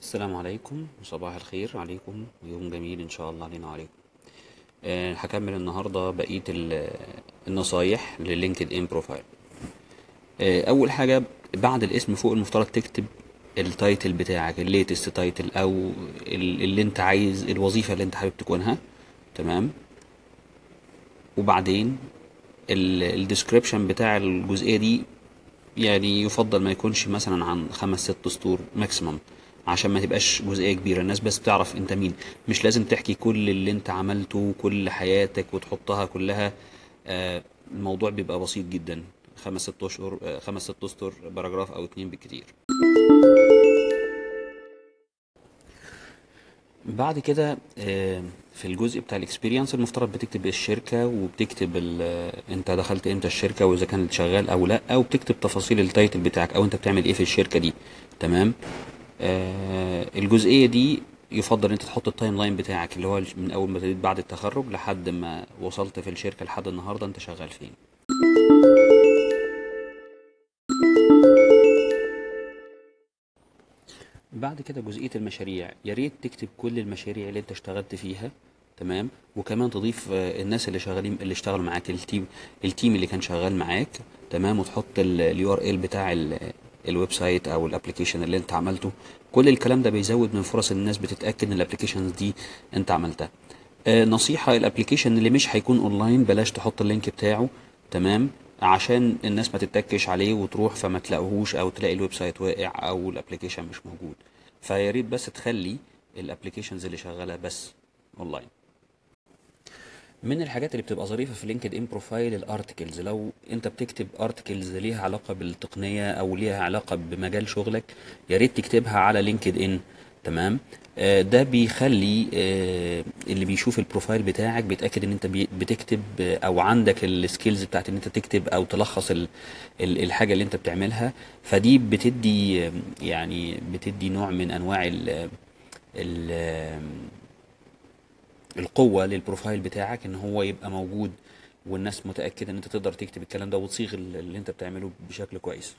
السلام عليكم وصباح الخير. عليكم ويوم جميل إن شاء الله علينا وعليكم. أه هكمل النهارده بقية ال- النصايح لل LinkedIn profile أه أول حاجة بعد الاسم فوق المفترض تكتب ال title بتاعك ال latest title أو ال- اللي أنت عايز الوظيفة اللي أنت حابب تكونها. تمام؟ وبعدين ال description بتاع الجزئية دي يعني يفضل ما يكونش مثلا عن خمس ست سطور maximum عشان ما تبقاش جزئية كبيرة. الناس بس تعرف انت مين. مش لازم تحكي كل اللي انت عملته كل حياتك وتحطها كلها. آه، الموضوع بيبقى بسيط جدا. خمس ست أشهر آه، خمس ست أسطر paragraph أو اتنين بالكتير. بعد كده آه، في الجزء بتاع ال experience المفترض بتكتب الشركة وبتكتب انت دخلت إمتى الشركة وإذا كانت شغال أو لأ وبتكتب تفاصيل ال title بتاعك أو أنت بتعمل إيه في الشركة دي. تمام؟ آه الجزئية دي يفضل إنت تحط ال timeline بتاعك اللي هو من أول ما ابتديت بعد التخرج لحد ما وصلت في الشركة لحد النهاردة أنت شغال فين. بعد كده جزئية المشاريع يا ريت تكتب كل المشاريع اللي أنت اشتغلت فيها تمام؟ وكمان تضيف آه، الناس اللي شغالين اللي اشتغلوا معاك ال team ال team اللي كان شغال معاك تمام؟ وتحط ال URL بتاع ال website أو ال application اللي أنت عملته. كل الكلام ده بيزود من فرص الناس بتتأكد إن ال applications دي أنت عملتها. آه، نصيحة ال application اللي مش هيكون أونلاين بلاش تحط ال link بتاعه تمام؟ عشان الناس ما تتكش عليه وتروح فما تلاقوهوش أو تلاقي ال website واقع أو ال application مش موجود. فيا ريت بس تخلي ال applications اللي شغالة بس أونلاين. من الحاجات اللي بتبقى ظريفة في LinkedIn profile ال articles لو انت بتكتب articles ليها علاقة بالتقنية أو ليها علاقة بمجال شغلك يا ريت تكتبها على LinkedIn تمام؟ آه، ده بيخلي آه، اللي بيشوف ال profile بتاعك بيتأكد ان انت بتكتب آه، أو عندك ال skills بتاعت ان انت تكتب أو تلخص ال- ال- الحاجة اللي انت بتعملها. فدي بتدي يعني بتدي نوع من انواع ال ال القوة للبروفايل بتاعك إن هو يبقى موجود والناس متأكدة إن أنت تقدر تكتب الكلام ده وتصيغ اللي أنت بتعمله بشكل كويس.